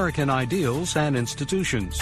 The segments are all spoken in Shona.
American ideals and institutions.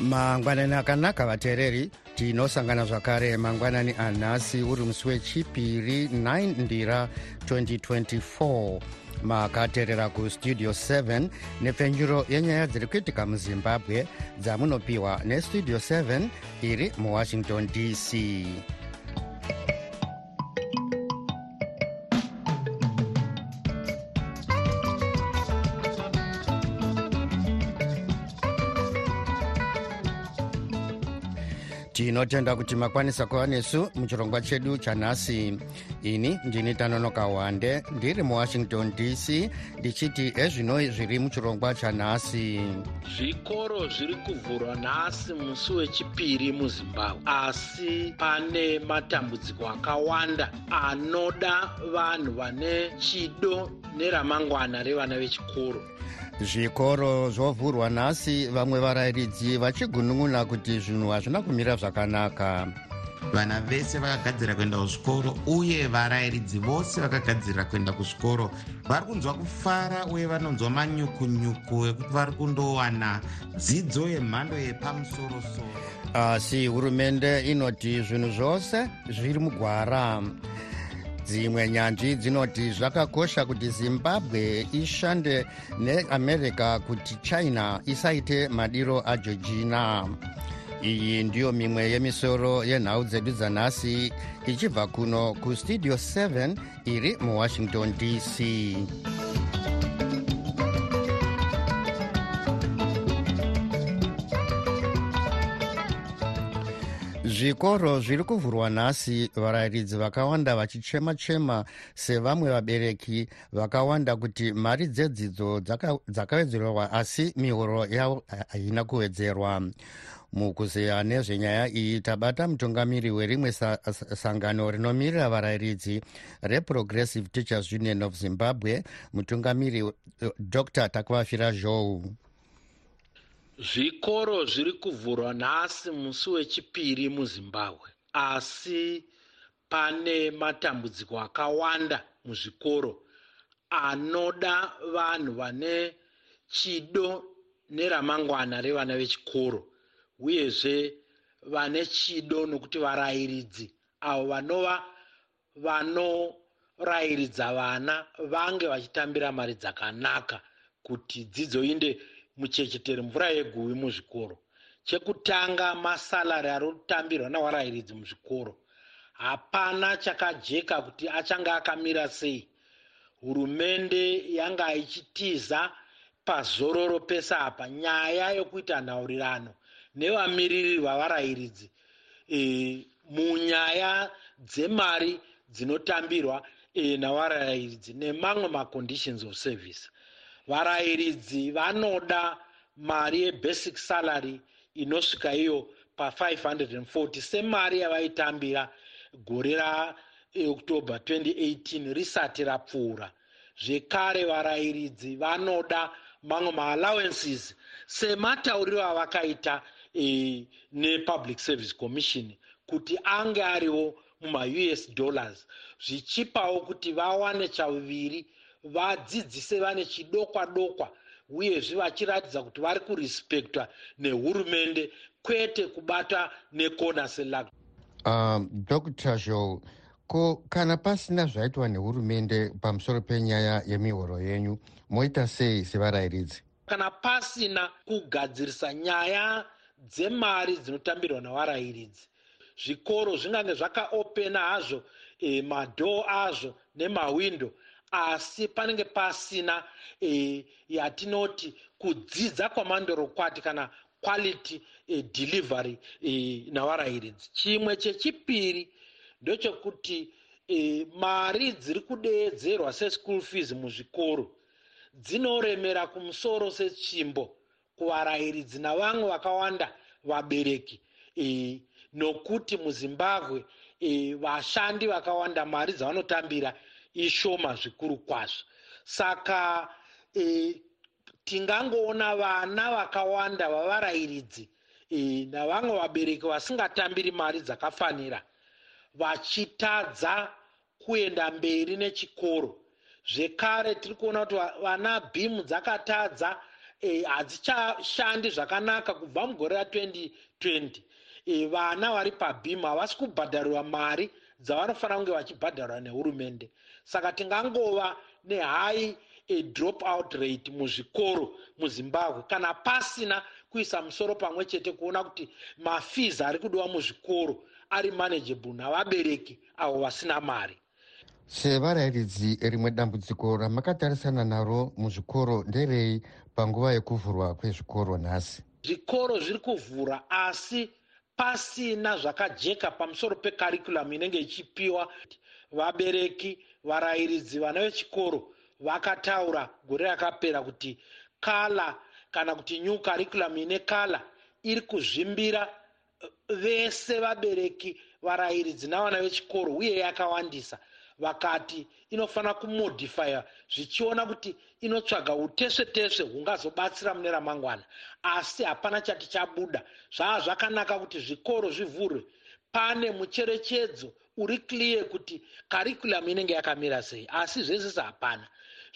mangwanani akanaka vateereri tinosangana zvakare mangwanani anhasi uri musi wechipiri 9 ndira 2024 makateerera kustudio 7 nepfenyuro yenyaya dziri kuitika muzimbabwe dzamunopiwa nestudio 7 iri muwashington dc tinotenda kuti makwanisa kuva nesu muchirongwa chedu chanhasi ini ndini tanonoka wande ndiri muwashington dc ndichiti ezvino zviri muchirongwa chanhasi zvikoro zviri kuvhurwa nhasi musi wechipiri muzimbabwe. Asi pane matambudziko akawanda anoda vanhu vane chido neramangwana revana vechikoro zvikoro zvovhurwa nhasi vamwe varayiridzi vachigunun'una kuti zvinhu hazvina kumira zvakanaka. Vana vese vakagadzira kuenda kuzvikoro uye varayiridzi vose vakagadzirira kuenda kuzvikoro. Vari kunzwa kufara uye vanonzwa manyukunyuku ekuti vari kundowana dzidzo yemhando yepamusorosoro. Asi hurumende inoti zvinhu zvose zviri mugwara dzimwe nyanzvi dzinoti zvakakosha kuti zimbabwe ishande neamerica kuti china isaite madiro ageorgina iyi ndiyo mimwe yemisoro yenhau dzedu dzanhasi ichibva kuno kustudio 7 iri muwashington dc zvikoro zviri kuvhurwa nhasi varayiridzi vakawanda vachichema-chema sevamwe vabereki vakawanda kuti mari dzedzidzo dzakawedzerwa asi mihoro yavo haina kuwedzerwa. Mukuzeya nezvenyaya iyi tabata mutungamiri werimwe sangano rinomirira varayiridzi reprogressive teachers union of zimbabwe mutungamiri dr takuvafira zhou zvikoro zviri kuvhurwa nhasi musi wechipiri muzimbabwe. Asi pane matambudziko akawanda muzvikoro anoda vanhu vane chido neramangwana revana vechikoro uyezve vane chido nokuti varayiridzi. Avo vanova vanorayiridza vana vange vachitambira mari dzakanaka kuti dzidzo inde muchechetere mvura yeguvi muzvikoro. Chekutanga masalari ari kutambirwa nawarayiridzi muzvikoro. Hapana chakajeka kuti achange akamira sei. Hurumende yanga ichitiza pazororo pese apa nyaya yokuita nhaurirano nevamiririri vavarayiridzi e, munyaya dzemari dzinotambirwa e, navarayiridzi nemamwe maconditions of service varayiridzi vanoda mari yebasic salary inosvika iyo pa540 semari yavaitambira gore raoctober 2018 risati rapfuura. Zvekare varayiridzi vanoda mamwe maallowances sematauriro avakaita e, nepublic service commission kuti ange ariwo mumaus dollars zvichipawo kuti vawane chauviri vadzidzise vane chidokwa dokwa uyezve vachiratidza kuti vari kurespektwa nehurumende kwete kubata nekona selag um, dr joe ko kana pasina zvaitwa nehurumende pamusoro penyaya yemihoro yenyu moita sei sevarayiridzi? Kana pasina kugadzirisa nyaya dzemari dzinotambirwa nevarayiridzi zvikoro zvingange zvakaopena hazvo e, madhoo azvo nemawindo asi panenge pasina e, yatinoti kudzidza kwamandorokwati kana quality e, delivery e, navarayiridzi chimwe chechipiri ndechekuti e, mari dziri kudeedzerwa seschool fees muzvikoro dzinoremera kumusoro setsvimbo kuvarayiridzi navamwe vakawanda vabereki nokuti muzimbabwe vashandi vakawanda mari dzavanotambira ishoma zvikuru kwazvo. Saka e, tingangoona vana vakawanda vavarayiridzi e, navamwe vabereki vasingatambiri mari dzakafanira vachitadza kuenda mberi nechikoro. Zvekare tiri kuona kuti vana bhimu dzakatadza e, hadzichashandi zvakanaka kubva mugore ra2020 e, vana vari pabhimu havasi kubhadhariwa mari dzavanofanira kunge vachibhadharwa nehurumende saka tingangova nehigh drop out rate muzvikoro muzimbabwe. Kana pasina kuisa musoro pamwe chete kuona kuti mafees ari kudiwa muzvikoro ari manageable navabereki avo vasina mari. Sevarayiridzi rimwe dambudziko ramakatarisana naro muzvikoro nderei panguva yekuvhurwa kwezvikoro nhasi? Zvikoro zviri kuvhura asi pasina zvakajeka pamusoro pekarikuramu inenge ichipiwa vabereki varayiridzi vana vechikoro vakataura gore rakapera kuti kala kana kuti new karikuramu ine kala iri kuzvimbira vese vabereki varayiridzi navana vechikoro uye yakawandisa. Vakati inofanira kumodifya zvichiona kuti inotsvaga utesve tesve hungazobatsira mune ramangwana. Asi hapana chati chabuda. Zvava zvakanaka kuti zvikoro zvivhurwe. Pane mucherechedzo uri kliye kuti karikuramu inenge yakamira sei asi zvese hapana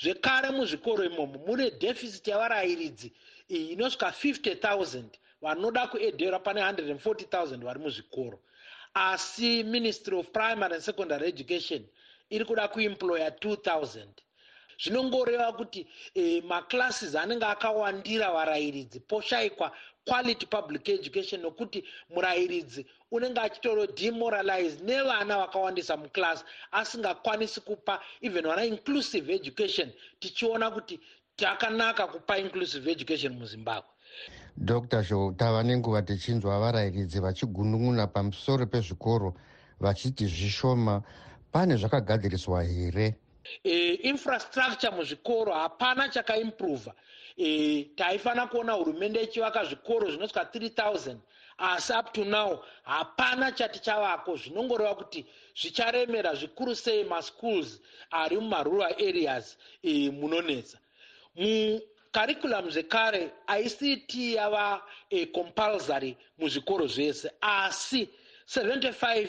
zvekare muzvikoro imomo mune deficit yavarayiridzi inosvika 50 000 vanoda kuedhera pane 140 000 vari muzvikoro. Asi ministry of primary and secondary education iri kuda kuemploya 2000 zvinongoreva kuti e, maclasses anenge akawandira varayiridzi poshayikwa quality public education nokuti murayiridzi unenge achitoro demoralize nevana vakawandisa muclass asingakwanisi kupa even vana inclusive education tichiona kuti takanaka kupa inclusive education muzimbabwe. Dr zhou tava nenguva tichinzwa varayiridzi vachigunun'una pamusoro pezvikoro vachiti zvishoma pane zvakagadziriswa here e, infrastructure muzvikoro hapana chakaimprova e, taifanira kuona hurumende ichivaka zvikoro zvinosvika 3000 asi up to now hapana chati chavako zvinongoreva kuti zvicharemera zvikuru sei maschools ari mumarural areas e, munonetsa. Mukarikulam zvekare ict yava e, compulsory muzvikoro zvese asi 75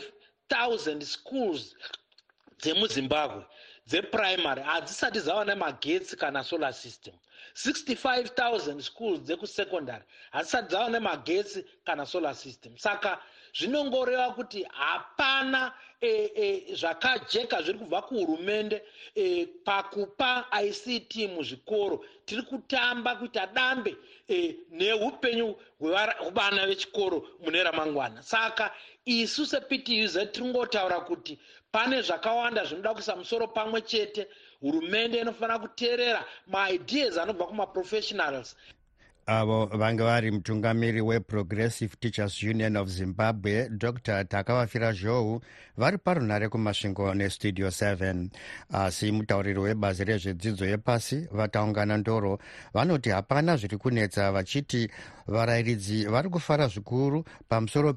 000 schools dzemuzimbabwe dzeprimary hadzisati dzava nemagetsi kana solar system. 65 000 schools dzekusecondary hadzisati dzava nemagetsi kana solar system. Saka zvinongoreva kuti hapana e, e, zvakajeka zviri kubva kuhurumende e, pakupa ict muzvikoro. Tiri kutamba kuita dambe e, neupenyu hwevana vechikoro mune ramangwana. Saka isu septuz tiringotaura kuti pane zvakawanda zvinoda kuisa musoro pamwe chete. Hurumende inofanira kuteerera maideas anobva kumaprofessionals. Avo vanga vari mutungamiri weprogressive teachers union of zimbabwe dr takavafira zhou vari parunhare kumasvingo nestudio 7 asi mutauriri webazi rezvedzidzo yepasi vataungana ndoro vanoti hapana zviri kunetsa vachiti varayiridzi vari kufara zvikuru pamusoro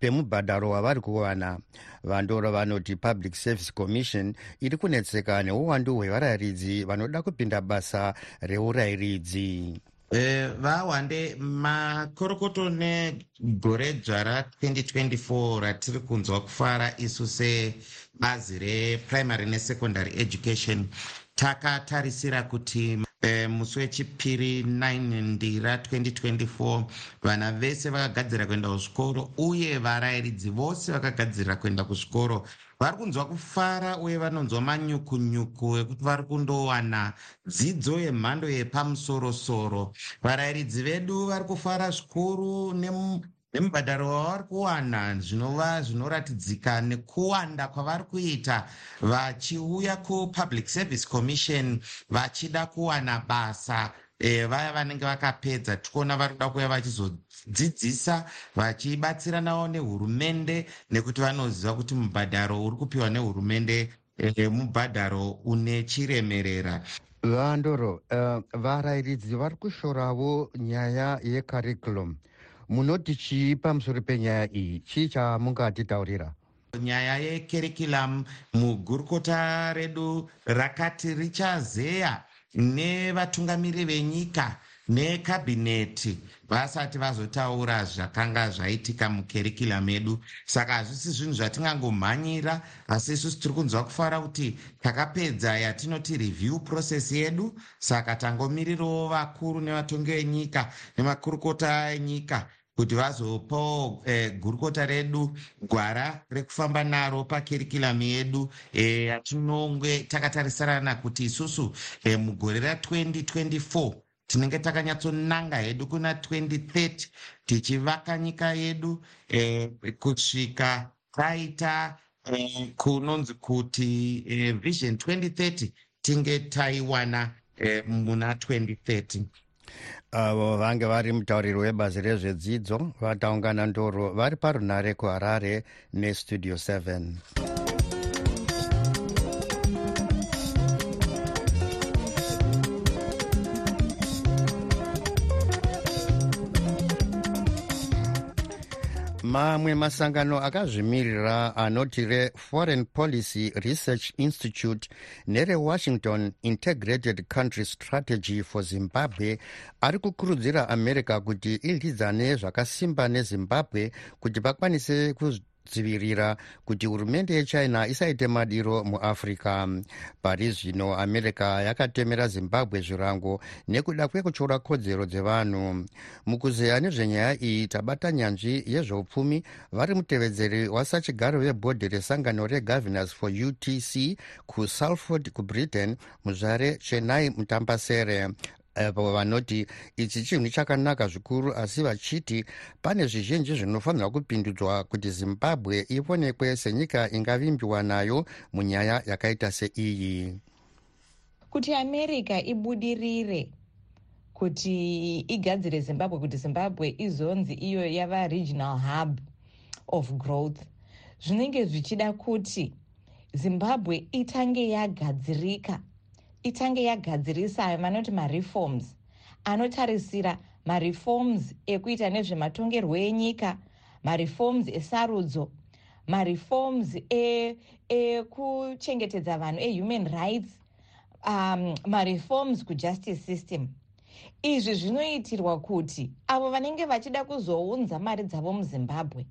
pemubhadharo wavari kuwana. Vandoro vanoti public service commission iri kunetseka neuwandu hwevarayiridzi vanoda kupinda basa reurayiridzi e, vawande makorokoto negore dzva ra2024 ratiri kunzwa kufara isu sebazi reprimary nesecondary education. Takatarisira kuti musi wechipiri 9 ndira 2024 vana vese vakagadzira kuenda kuzvikoro uye varayiridzi vose vakagadzirira kuenda kuzvikoro vari kunzwa kufara uye vanonzwa manyukunyuku ekuti vari kundowana dzidzo yemhando yepamusorosoro. Varayiridzi vedu vari kufara zvikuru nemubhadharo wavari kuwana zvinova zvinoratidzika nekuwanda kwavari kuita vachiuya kupublic service commission vachida kuwana basa e, vaya vanenge vakapedza. Tikuona vari kuda kuya vachizodzidzisa vachibatsiranawo nehurumende nekuti vanoziva kuti mubhadharo uri kupiwa nehurumende e, mubhadharo une chiremerera. Vandoro uh, varayiridzi vari kushorawo nyaya yecurriculum munoti chii pamusoro penyaya iyi? Chii chamungatitaurira nyaya yekerikulamu mugurukota redu rakati richazeya nevatungamiri venyika nekabhineti vasati vazotaura zvakanga zvaitika mukerikulamu edu saka hazvisi zvinhu zvatingangomhanyira asi isusu tiri kunzwa kufara kuti takapedza yatinoti review process yedu. Saka tangomirirawo vakuru nevatongi venyika nemakurukota enyika kuti vazopawo eh, gurukota redu gwara rekufamba naro pakerikulamu yedu. Yatinonge eh, takatarisirana kuti isusu eh, mugore ra2024 tinenge takanyatsonanga hedu kuna 2030 tichivaka nyika yedu eh, kusvika taita eh, kunonzi kuti eh, vision 2030 tinge taiwana eh, muna 2030 avo vange vari mutauriri webazi rezvedzidzo vataungana ndoro vari parunare kuharare nestudio 7 mamwe masangano akazvimirira anoti reforeign policy research institute nerewashington integrated country strategy for zimbabwe ari kukurudzira america kuti idyidzane zvakasimba nezimbabwe kuti vakwanise kudzivirira kuti hurumende yechina isaite madiro muafrica pari zvino america yakatemera zimbabwe zvirango nekuda kwekutyora kodzero dzevanhu. Mukuzeya nezvenyaya iyi tabata nyanzvi yezveupfumi vari mutevedzeri wasachigaro vebhodhi resangano regovernors for utc kusalford kubritain muzvare chenai mutambasere avo vanoti ichi chinhu chakanaka zvikuru asi vachiti pane zvizhinji zvinofanirwa kupindudzwa kuti zimbabwe ionekwe senyika ingavimbiwa nayo munyaya yakaita seiyi. Kuti america ibudirire kuti igadzire zimbabwe kuti zimbabwe izonzi iyo yava regional hub of growth zvinenge zvichida kuti zimbabwe itange yagadzirika itange yagadzirisa vanoti mareforms anotarisira mareforms ekuita nezvematongerwo enyika mareforms esarudzo mareforms ekuchengetedza e vanhu ehuman rights um, mareforms kujustice system. Izvi zvinoitirwa kuti avo vanenge vachida kuzounza mari dzavo muzimbabwe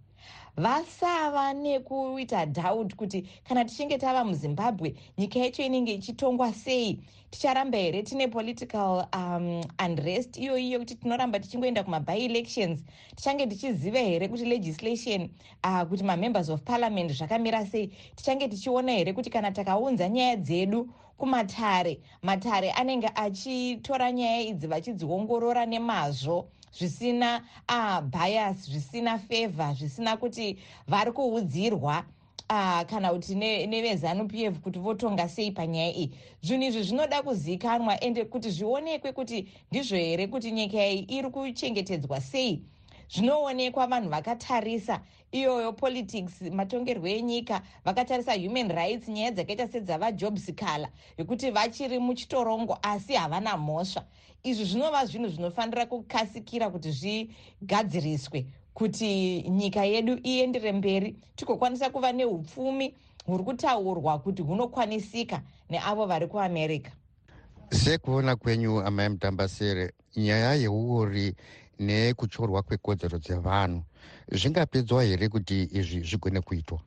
vasava nekuita doubt kuti kana tichinge tava muzimbabwe nyika yacho inenge ichitongwa sei? Ticharamba here? Tine political um, unrest iyo iyo kuti tinoramba tichingoenda kumaby elections tichange tichiziva here kuti legislation uh, kuti mamembers of parliament zvakamira sei? Tichange tichiona here kuti kana takaunza nyaya dzedu kumatare matare anenge achitora nyaya idzi vachidziongorora nemazvo zvisina uh, bias zvisina favor zvisina kuti vari kuudzirwa uh, kana kuti nevezanup f kuti votonga sei panyaya iyi. Zvinhu izvi zvinoda kuzivikanwa ende kuti zvionekwe kuti ndizvo here kuti nyika iyi iri kuchengetedzwa sei zvinoonekwa vanhu vakatarisa iyoyo politics matongerwo enyika vakatarisa human rights nyaya dzakaita sedzavajobs kala yekuti vachiri muchitorongo asi havana mhosva. Izvi zvinova zvinhu zvinofanira kukasikira kuti zvigadziriswe kuti nyika yedu iendere mberi tigokwanisa kuva neupfumi huri kutaurwa kuti hunokwanisika neavo vari kuamerica. Sekuona kwenyu amai mutambasere nyaya yeuri nekutyorwa kwekodzero dzevanhu. Zvingapedzwa here kuti izvi zvigone kuitwa?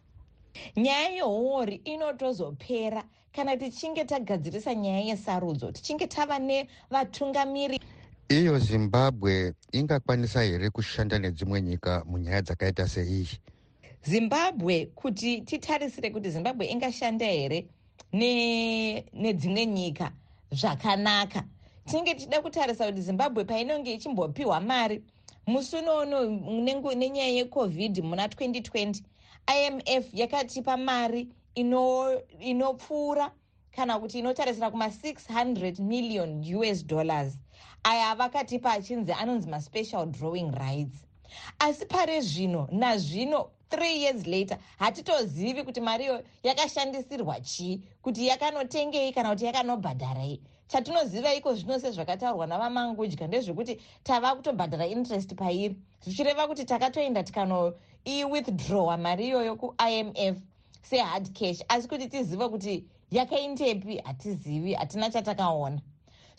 Nyaya yehuori inotozopera. Kana tichinge tagadzirisa nyaya yesarudzo tichinge tava nevatungamiri. Iyo zimbabwe ingakwanisa here kushanda nedzimwe nyika munyaya dzakaita seiyi? Zimbabwe kuti titarisire kuti zimbabwe ingashanda here nedzimwe ne nyika zvakanaka tinenge tichida kutarisa kuti zimbabwe painenge ichimbopiwa mari musi unoono nenyaya yecovid muna 2020 imf yakatipa mari inopfuura ino kana kuti inotarisira kuma600 million us dollars. Aya vakatipa achinzi anonzi maspecial drawing rights. Asi pare zvino nazvino three years later hatitozivi kuti mariyo yakashandisirwa chii kuti yakanotengei kana kuti yakanobhadharai chatinoziva iko zvino sezvakataurwa navamangudya ndezvekuti tava kutobhadhara interest pairi. Zvichireva kuti takatoenda tikano iwithdrawa mari iyoyo kuimf sehard cash. Asi kuti tizive kuti yakaindepi hatizivi hatina chatakaona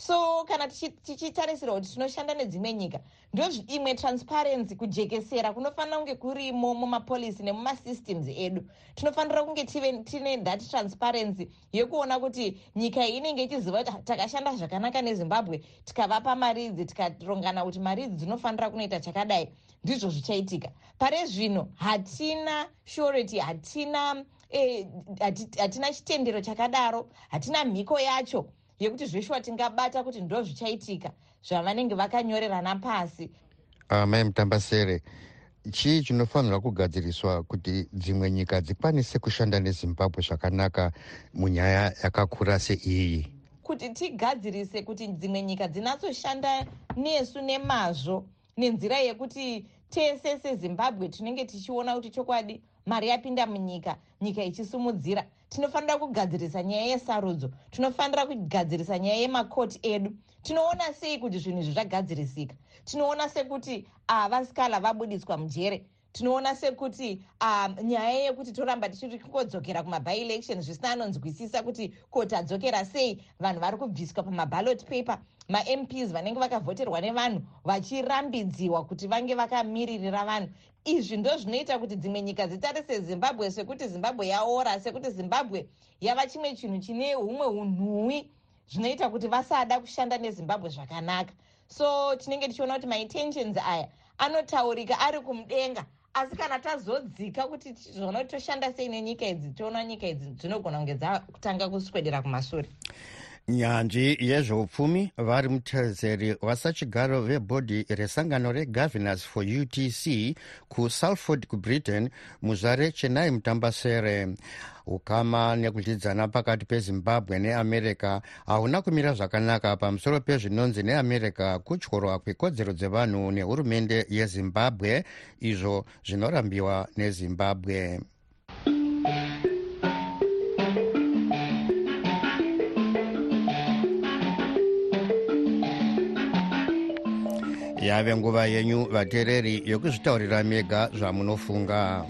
so kana tichitarisira kuti tinoshanda nedzimwe nyika ndoimwe transparency kujekesera kunofanira kunge kurimo mumapolisi nemumasystems edu. Tinofanira kunge tine that transparency yekuona kuti nyika iyi inenge ichiziva kuti takashanda zvakanaka nezimbabwe tikavapa mari idzi tikarongana kuti mari idzi dzinofanira kunoita chakadai. Ndizvo zvichaitika. Pare zvino hatina surety hatina eh, hatina chitendero chakadaro hatina mhiko yacho yekuti zveshuwa tingabata kuti ndo zvichaitika zvavanenge vakanyorerana pasi. Uh, mai mutambasere chii chinofanirwa kugadziriswa kuti dzimwe nyika dzikwanise kushanda nezimbabwe zvakanaka munyaya yakakura seiyi kuti tigadzirise kuti dzimwe nyika dzinatsoshanda nesu nemazvo nenzira yekuti tese sezimbabwe tinenge tichiona kuti chokwadi mari yapinda munyika nyika ichisumudzira tinofanira kugadzirisa nyaya yesarudzo tinofanira kugadzirisa nyaya yemakoti edu. Tinoona sei kuti zvinhu izvi zvagadzirisika? Tinoona sekuti vasikala vabudiswa mujere tinoona sekuti nyaya yekuti toramba tichiri kungodzokera kumabyelection zvisina anonzwisisa kuti koti adzokera sei. Vanhu vari kubviswa pamaballot paper. Mamps vanenge vakavhoterwa nevanhu vachirambidziwa kuti vange vakamiririra vanhu. Izvi ndo zvinoita kuti dzimwe nyika dzitarise zimbabwe sekuti zimbabwe yaora sekuti zimbabwe yava chimwe chinhu chine humwe unhuhwi zvinoita kuti vasada kushanda nezimbabwe zvakanaka. So tinenge tichiona kuti maintentions aya anotaurika ari kumudenga asi kana tazodzika kuti zvona toshanda sei nenyika idzi toona nyika idzi dzinogona kunge dzakutanga kuswedera kumasure nyanzvi yezveupfumi vari mutezeri wasachigaro vebhodhi resangano regovernors for utc kusalford kubritain muzvare chenai mutambasere. Ukama nekudyidzana pakati pezimbabwe neamerica hauna kumira zvakanaka pamusoro pezvinonzi neamerica kutyorwa kwekodzero dzevanhu nehurumende yezimbabwe izvo zvinorambiwa nezimbabwe yave nguva yenyu vateereri yokuzvitaurira mega zvamunofunga.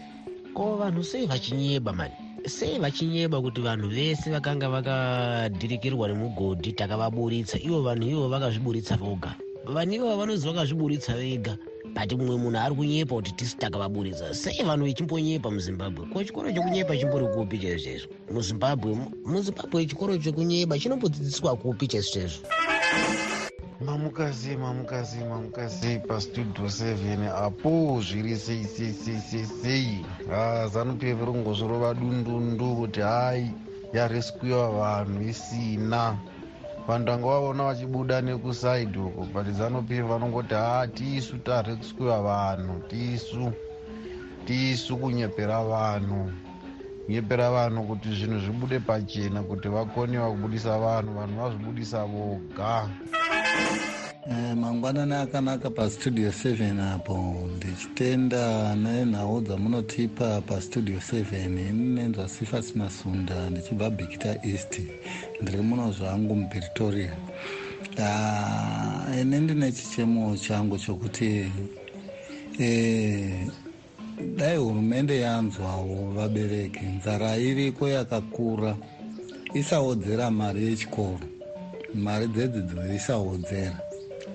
Ko vanhu sei vachinyeba mani? Sei vachinyeba kuti vanhu vese vakanga vakadhirikirwa nemugodhi takavaburitsa ivo vanhu ivo vakazviburitsa voga? Vanhu ivava vanozi vakazviburitsa vega? Bati mumwe munhu ari kunyepa kuti tisi takavaburitsa sei vanhu vechimbonyepa muzimbabwe? Ko chikoro chekunyepa chimbori kupi chaizvo chaizvo muzimbabwe muzimbabwe chikoro chekunyeba chinombodzidziswa kupi chaizvo chaizvo mamukazi mamukazi mamukazi pastudio 7 apo zviri sei sei sei sei sei. Zanup verongozvorova dundundu kuti hai yaresquiwa vanhu isina. Vanhu tanga vavaona vachibuda nekusaidi uko but zanup vanongoti ha tisu taresquiwa vanhu tisu tisu kunyepera vanhu kunyepera vanhu kuti zvinhu zvibude pachena kuti vakoniwa kubudisa vanhu vanhu vazvibudisa voga. Eh, mangwanani akanaka pastudio 7 apo. Ndichitenda nenhau dzamunotipa pastudio 7 inenzwa sifas masunda ndichibva bikita east. Ndiri muno zvangu mupretoria. Ah, ine ndine chichemo changu chokuti e, dai hurumende yanzwawo vabereki nzara iriko yakakura isaodzera mari yechikoro. Mari dzedzidzo isaodzera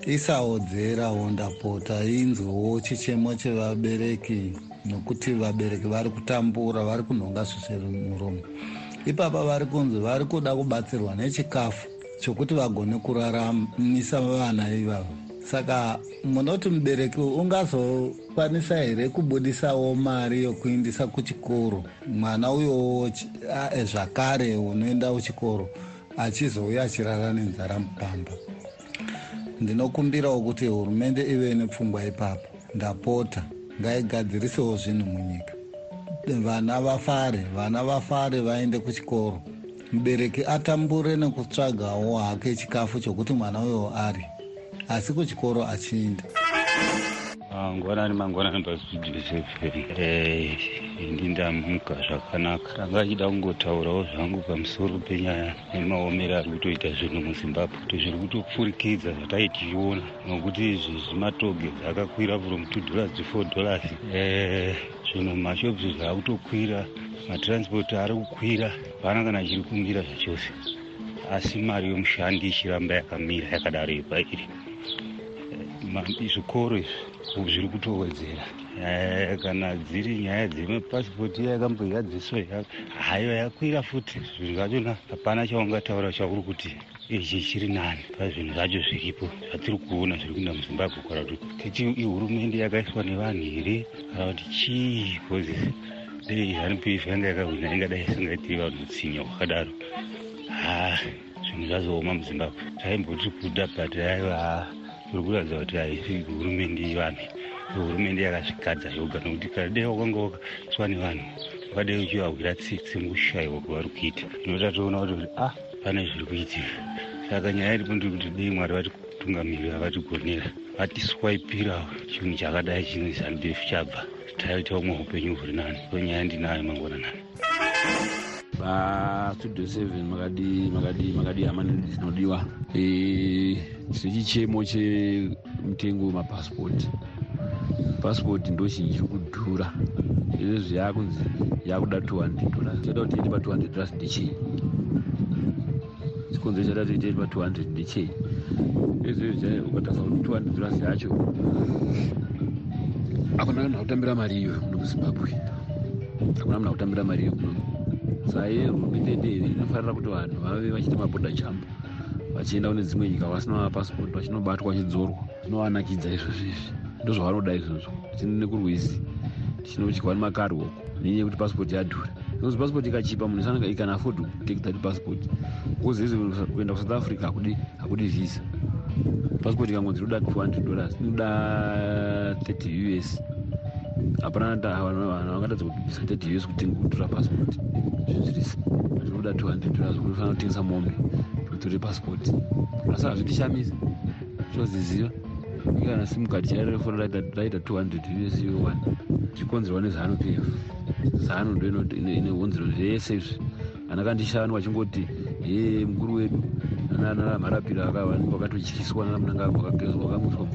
isaodzerawo ndapota inzwewo chichemo chevabereki nokuti vabereki vari kutambura vari kunhonga zvisvemuromo ipapa vari kunzi vari kuda kubatsirwa nechikafu chokuti vagone kuraramisa vana ivavo saka munoti mubereki ungazokwanisa here kubudisawo mari yokuindisa kuchikoro? Mwana uyowo zvakare unoenda kuchikoro achizouya achirara nenzara mupamba. Ndinokumbirawo kuti hurumende ive nepfungwa ipapo. Ndapota ngaigadzirisewo zvinhu munyika. Vana vafare vana vafare vaende kuchikoro. Mubereki atambure nekutsvagawo hake chikafu chokuti mwana uyo ari asi kuchikoro achienda. Mangwanani mangwanani pastudio seven ini ndamuka zvakanaka. Tanga achida kungotaurawo zvangu pamusoro penyaya nemaomero ari kutoita zvinhu muzimbabwe. Kuti zviri kutopfurikidza zvatai tichiona nokuti izvi zvimatogets akakwira from two dollars to four dollars. Zvinhu mashopsi zvaakutokwira matransport ari kukwira hapana kana chiri kumira zvachose. Asi mari yomushandi ichiramba yakamira yakadaro yepairi zvikoro izvi zviri kutowedzera. Kana dziri nyaya dzemapasipoti yakamboyadziswa hayo yakwira futi. Zvinhu zvachona hapana chaungataura chauri kuti ichi chiri nani. Pazvinhu zvacho zviripo zvatiri kuona zviri kuenda muzimbabwe kura kuti titi ihurumende yakaiswa nevanhu here? Kana kuti chii? Bcause dei zanup f yanga yakahwina ingadai isingaitiri vanhu mutsinya wakadaro ha zvinhu zvazooma muzimbabwe. Taimboti kuda but aiva kuri kuratidza kuti haisi hurumende yevanhu hurumende yakazvigadza yoga nokuti kana dei wakanga wakaiswa nevanhu wakadai uchivahwira tsitsi mukushayiwa kwavari kuita. Inoita toona kuti ah pane zviri kuitika. Saka nyaya iripo ndiri dei mwari vatikutungamirira vatigonera vatiswaipirawo chinhu chakadai chine zanupf chabva taita umwe upenyu huri nani. Ko nyaya ndinayo mangwananani vastudio 7 makadi makadi makadi hamanini dzinodiwa sechichemo chemutengo wemapasipoti. Pasipoti ndo chinhu chiri kudhura izvezvi yakunzi yakuda 200 dollars. Toda kuti tiende pa200 dollars ndechei chikonzo chada kuti tiende pa200 ndechei izvezvi ukatarisa kuti 200 dollars yacho hakuna munhu akutambira mari iyo muno muzimbabwe. Hakuna munhu akutambira mari iyo muno saye hurumende nderi inofarira kuti vanhu vave vachiita maboda champ vachienda kune dzimwe nyika vasina mapasipoti vachinobatwa vachidzorwa zvinovanakidza izvozvo izvi. Ndozvavanoda izvozvo. Tichine kurwizi tichinotyiwa nemakarwo nenyaya yekuti pasipoti yadhura. Nokuti pasipoti ikachipa munhu sananga ikana afford kutake that passport uzezi kuenda kusouth africa hakudi hakudi visa. Pasipoti ikangonzi inoda 200 dollars. Inoda 30 us hapana vanhu vangatadza kubvisa 30 us kutora pasipoti. Zvinzvirisa zvinoda 200 dollars kufanira kutengesa mombe kutore pasipoti asi hazvitishamisa choziziva. Ikana simukadi chairefona raita 200 us yo 1 chikonzerwa nezano pf. Zano ndo ine hunziro zvese izvi. Ana kandishanu vachingoti ye mukuru wedu. Anamharapiro vakatotyiswa namunangagwa vakamuswa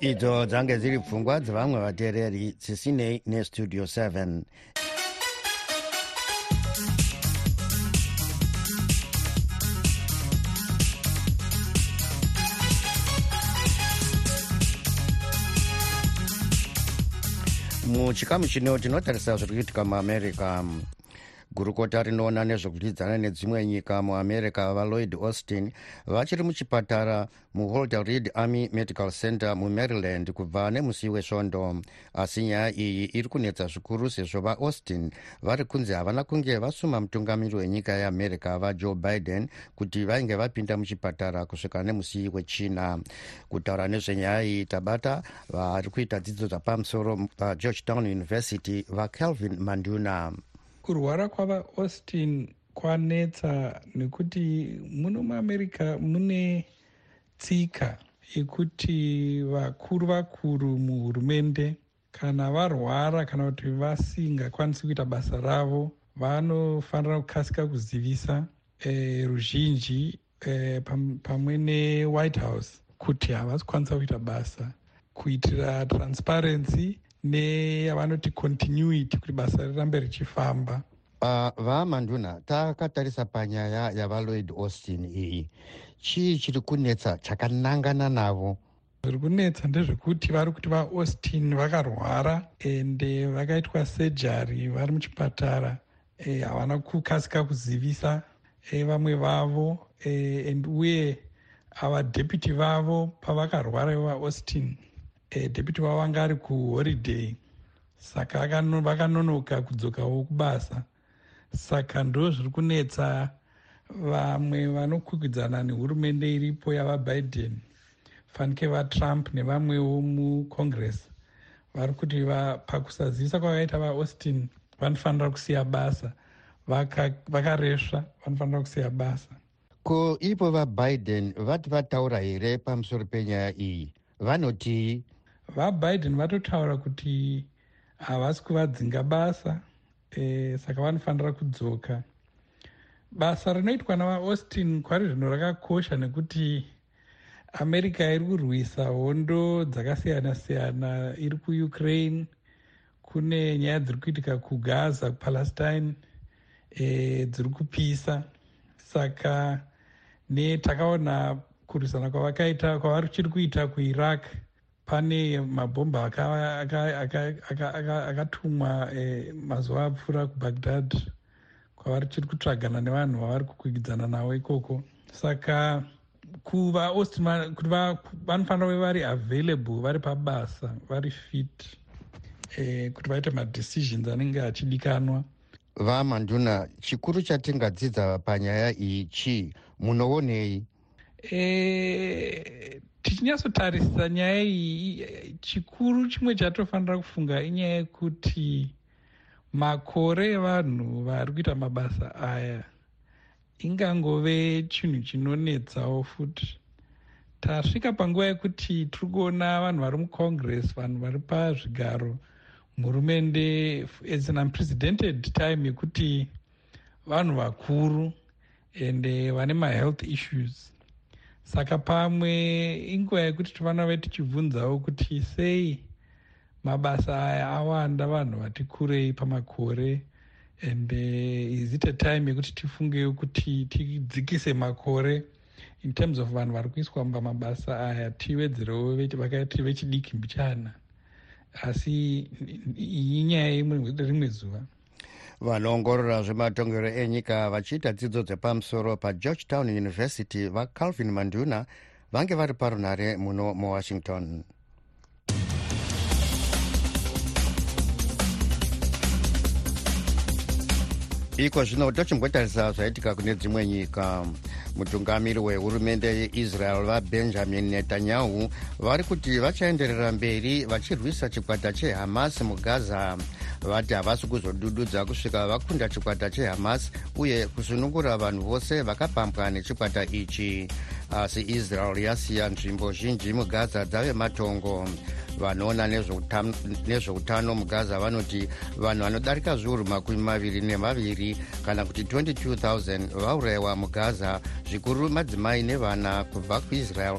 idzo dzange dziri pfungwa dzevamwe vateereri dzisinei nestudio 7 muchikamu chino tinotarisa zviri kuitika muamerica gurukota rinoona nezvokudyidzana nedzimwe nyika muamerica valoid austin vachiri muchipatara muholder reid army medical center mumaryland kubva nemusi wesvondo. Asi nyaya iyi iri kunetsa zvikuru sezvo vaaustin vari kunzi havana kunge vasuma mutungamiri wenyika yeamerica vajoe biden kuti vainge vapinda muchipatara kusvika nemusi wechina. Kutaura nezvenyaya iyi tabata vari kuita dzidzo dzapamusoro pageorgetown university vacalvin manduna kurwara kwavaaustin kwanetsa nekuti muno muamerica mune tsika yekuti vakuru vakuru muhurumende kana varwara kana kuti vasingakwanisi kuita basa ravo vanofanira kukasika kuzivisa e, ruzhinji e, pamwe newhite house kuti havasi kukwanisa kuita basa kuitira transparency neyavanoti continuity kuti basa rirambe richifamba. Uh, vaamanduna takatarisa panyaya yavaloid austin iyi. Chii chiri kunetsa chakanangana navo? Zviri kunetsa ndezvekuti vari kuti vaaustin vakarwara ende vakaitwa sejari vari muchipatara. Havana e, kukasika kuzivisa e, vamwe vavo e, and uye ava deputy vavo pavakarwara vaaustin e, deputy wavo anga ari kuhoriday saka vakanonoka kudzokawo kubasa. Saka ndo zviri kunetsa vamwe vanokwikwidzana nehurumende iripo yavabiden fanike vatrump nevamwewo mucongress vari kuti pakusazivisa kwavakaita vaaustin vanofanira kusiya basa. Vakaresva vanofanira kusiya basa. Ko ipo vabiden vati vataura here pamusoro penyaya iyi? Vanotii vabiden vatotaura kuti havasi kuvadzinga basa e, saka vanofanira kudzoka. Basa rinoitwa navaaustin kwari zvino rakakosha nekuti america iri kurwisa hondo dzakasiyana siyana iri kuukraine kune nyaya dziri kuitika kugaza kupalestine e, dziri kupisa. Saka netakaona kurwisana kwavakaita kwavachiri kuita kuiraq pane mabhomba akatumwa e, mazuva apfuura kubaghdad kwavari chiri kutsvagana nevanhu vavari kukwikwidzana navo ikoko. Saka kuvaausti kuti vanofanira kuve vari available vari pabasa vari fit e, kuti vaite madecisions anenge achidikanwa. Vamanduna chikuru chatingadzidza panyaya iyi chii munoonei e, tichinyatsotarisa nyaya iyi chikuru chimwe chatofanira kufunga inyaya yekuti makore evanhu vari kuita mabasa aya ingangove chinhu chinonetsawo futi. Tasvika panguva yekuti tiri kuona vanhu vari mucongress vanhu vari pazvigaro. Hurumende as an unprecedented time yekuti vanhu vakuru ende vane mahealth issues saka pamwe inguva yekuti tofanira kuve tichibvunzawo kuti sei mabasa aya awanda vanhu vati kurei pamakore. And uh, is it a time yekuti tifungewo kuti tidzikise makore? In terms of vanhu vari kuiswa pamabasa aya tiwedzerewo vakaiti vechidiki mbichana. Asi iyi nyaya imwe rimwe zuva vanoongorora zvematongero enyika vachiita dzidzo dzepamusoro pageorgetown university vacalvin manduna vange vari parunhare muno muwashington. Iko zvino tochimbotarisa zvaitika kune dzimwe nyika. Mutungamiri wehurumende yeisrael vabenjamin netanyahu vari kuti vachaenderera mberi vachirwisa chikwata chehamas mugaza vati havasi kuzodududza kusvika vakunda chikwata chehamas uye kusunungura vanhu vose vakapambwa nechikwata ichi. Asi israel yasiya nzvimbo zhinji mugaza dzave matongo vanoona nezveutano mugaza vanoti vanhu vanodarika zviuru makumi maviri nemaviri kana kuti 22000 vaurayiwa mugaza zvikuru madzimai nevana kubva kuisrael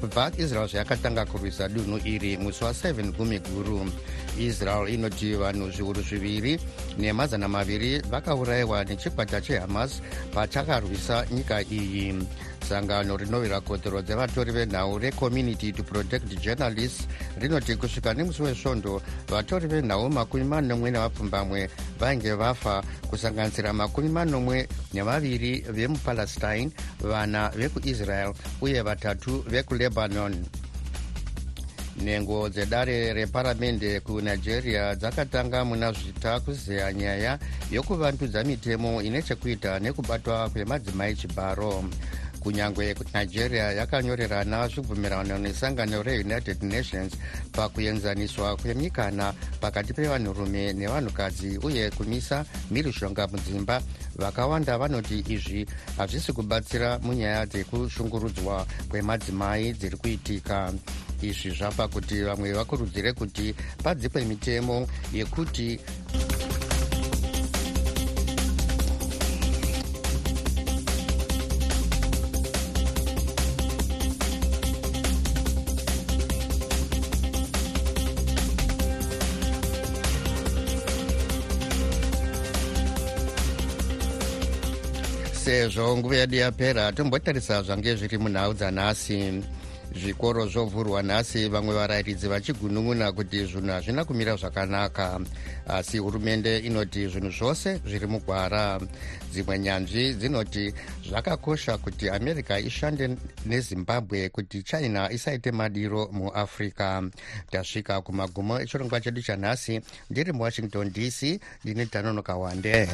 kubva israel zvayakatanga kurwisa dunhu iri musi wa7 gumi guru. Israel inoti vanhu zviuru zviviri nemazana maviri vakaurayiwa nechikwata chehamas pachakarwisa nyika iyi sangano rinovira kodzero dzevatori venhau recommunity to protect journalists rinoti kusvika nemusi wesvondo vatori venhau makumi manomwe nevapfumbamwe vainge vafa kusanganisira makumi manomwe nevaviri vemupalestine vana vekuisrael uye vatatu vekulebanon. Nhengo dzedare reparamende kunigeria dzakatanga muna zvita kuzeya nyaya yokuvandudza mitemo ine chekuita nekubatwa kwemadzimai chibharo kunyange nigeria yakanyorerana zvibvumirano nesangano reunited nations pakuenzaniswa kwemikana pakati pevanhurume nevanhukadzi uye kumisa mhirizhonga mudzimba. Vakawanda vanoti izvi hazvisi kubatsira munyaya dzekushungurudzwa kwemadzimai dziri kuitika. Izvi zvapa kuti vamwe vakurudzire kuti padzikwe mitemo yekuti sezvo nguva yedu yapera tombotarisa zvange zviri munhau dzanhasi. Zvikoro zvovhurwa nhasi vamwe varayiridzi vachigunun'una kuti zvinhu hazvina kumira zvakanaka. Asi hurumende inoti zvinhu zvose zviri mugwara. Dzimwe nyanzvi dzinoti zvakakosha kuti america ishande nezimbabwe kuti china isaite madiro muafrica. Tasvika kumagumo echirongwa chedu chanhasi ndiri muwashington dc ndine tanonoka wande